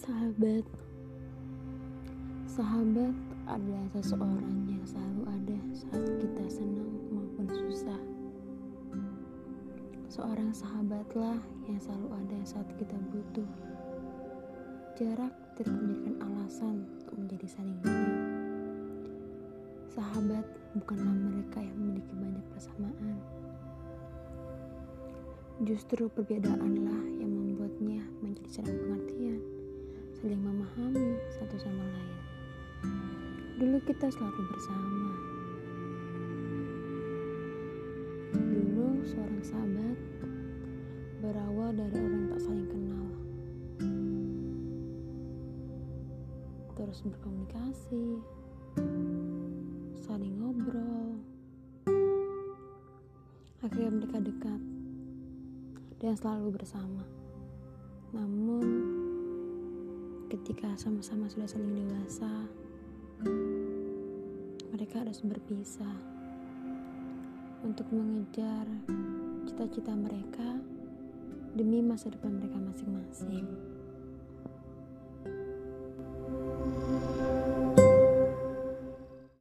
Sahabat. Sahabat adalah seseorang yang selalu ada saat kita senang maupun susah. Seorang sahabatlah yang selalu ada saat kita butuh. Jarak tidak menjadikan alasan untuk menjadi saling beda Sahabat bukanlah mereka yang memiliki banyak persamaan. Justru perbedaanlah yang membuatnya menjadi saling Dulu kita selalu bersama. Dulu seorang sahabat berawal dari orang tak saling kenal. Terus berkomunikasi, saling ngobrol. Akhirnya mereka dekat dan selalu bersama. Namun, ketika sama-sama sudah saling dewasa, mereka harus berpisah untuk mengejar cita-cita mereka demi masa depan mereka masing-masing.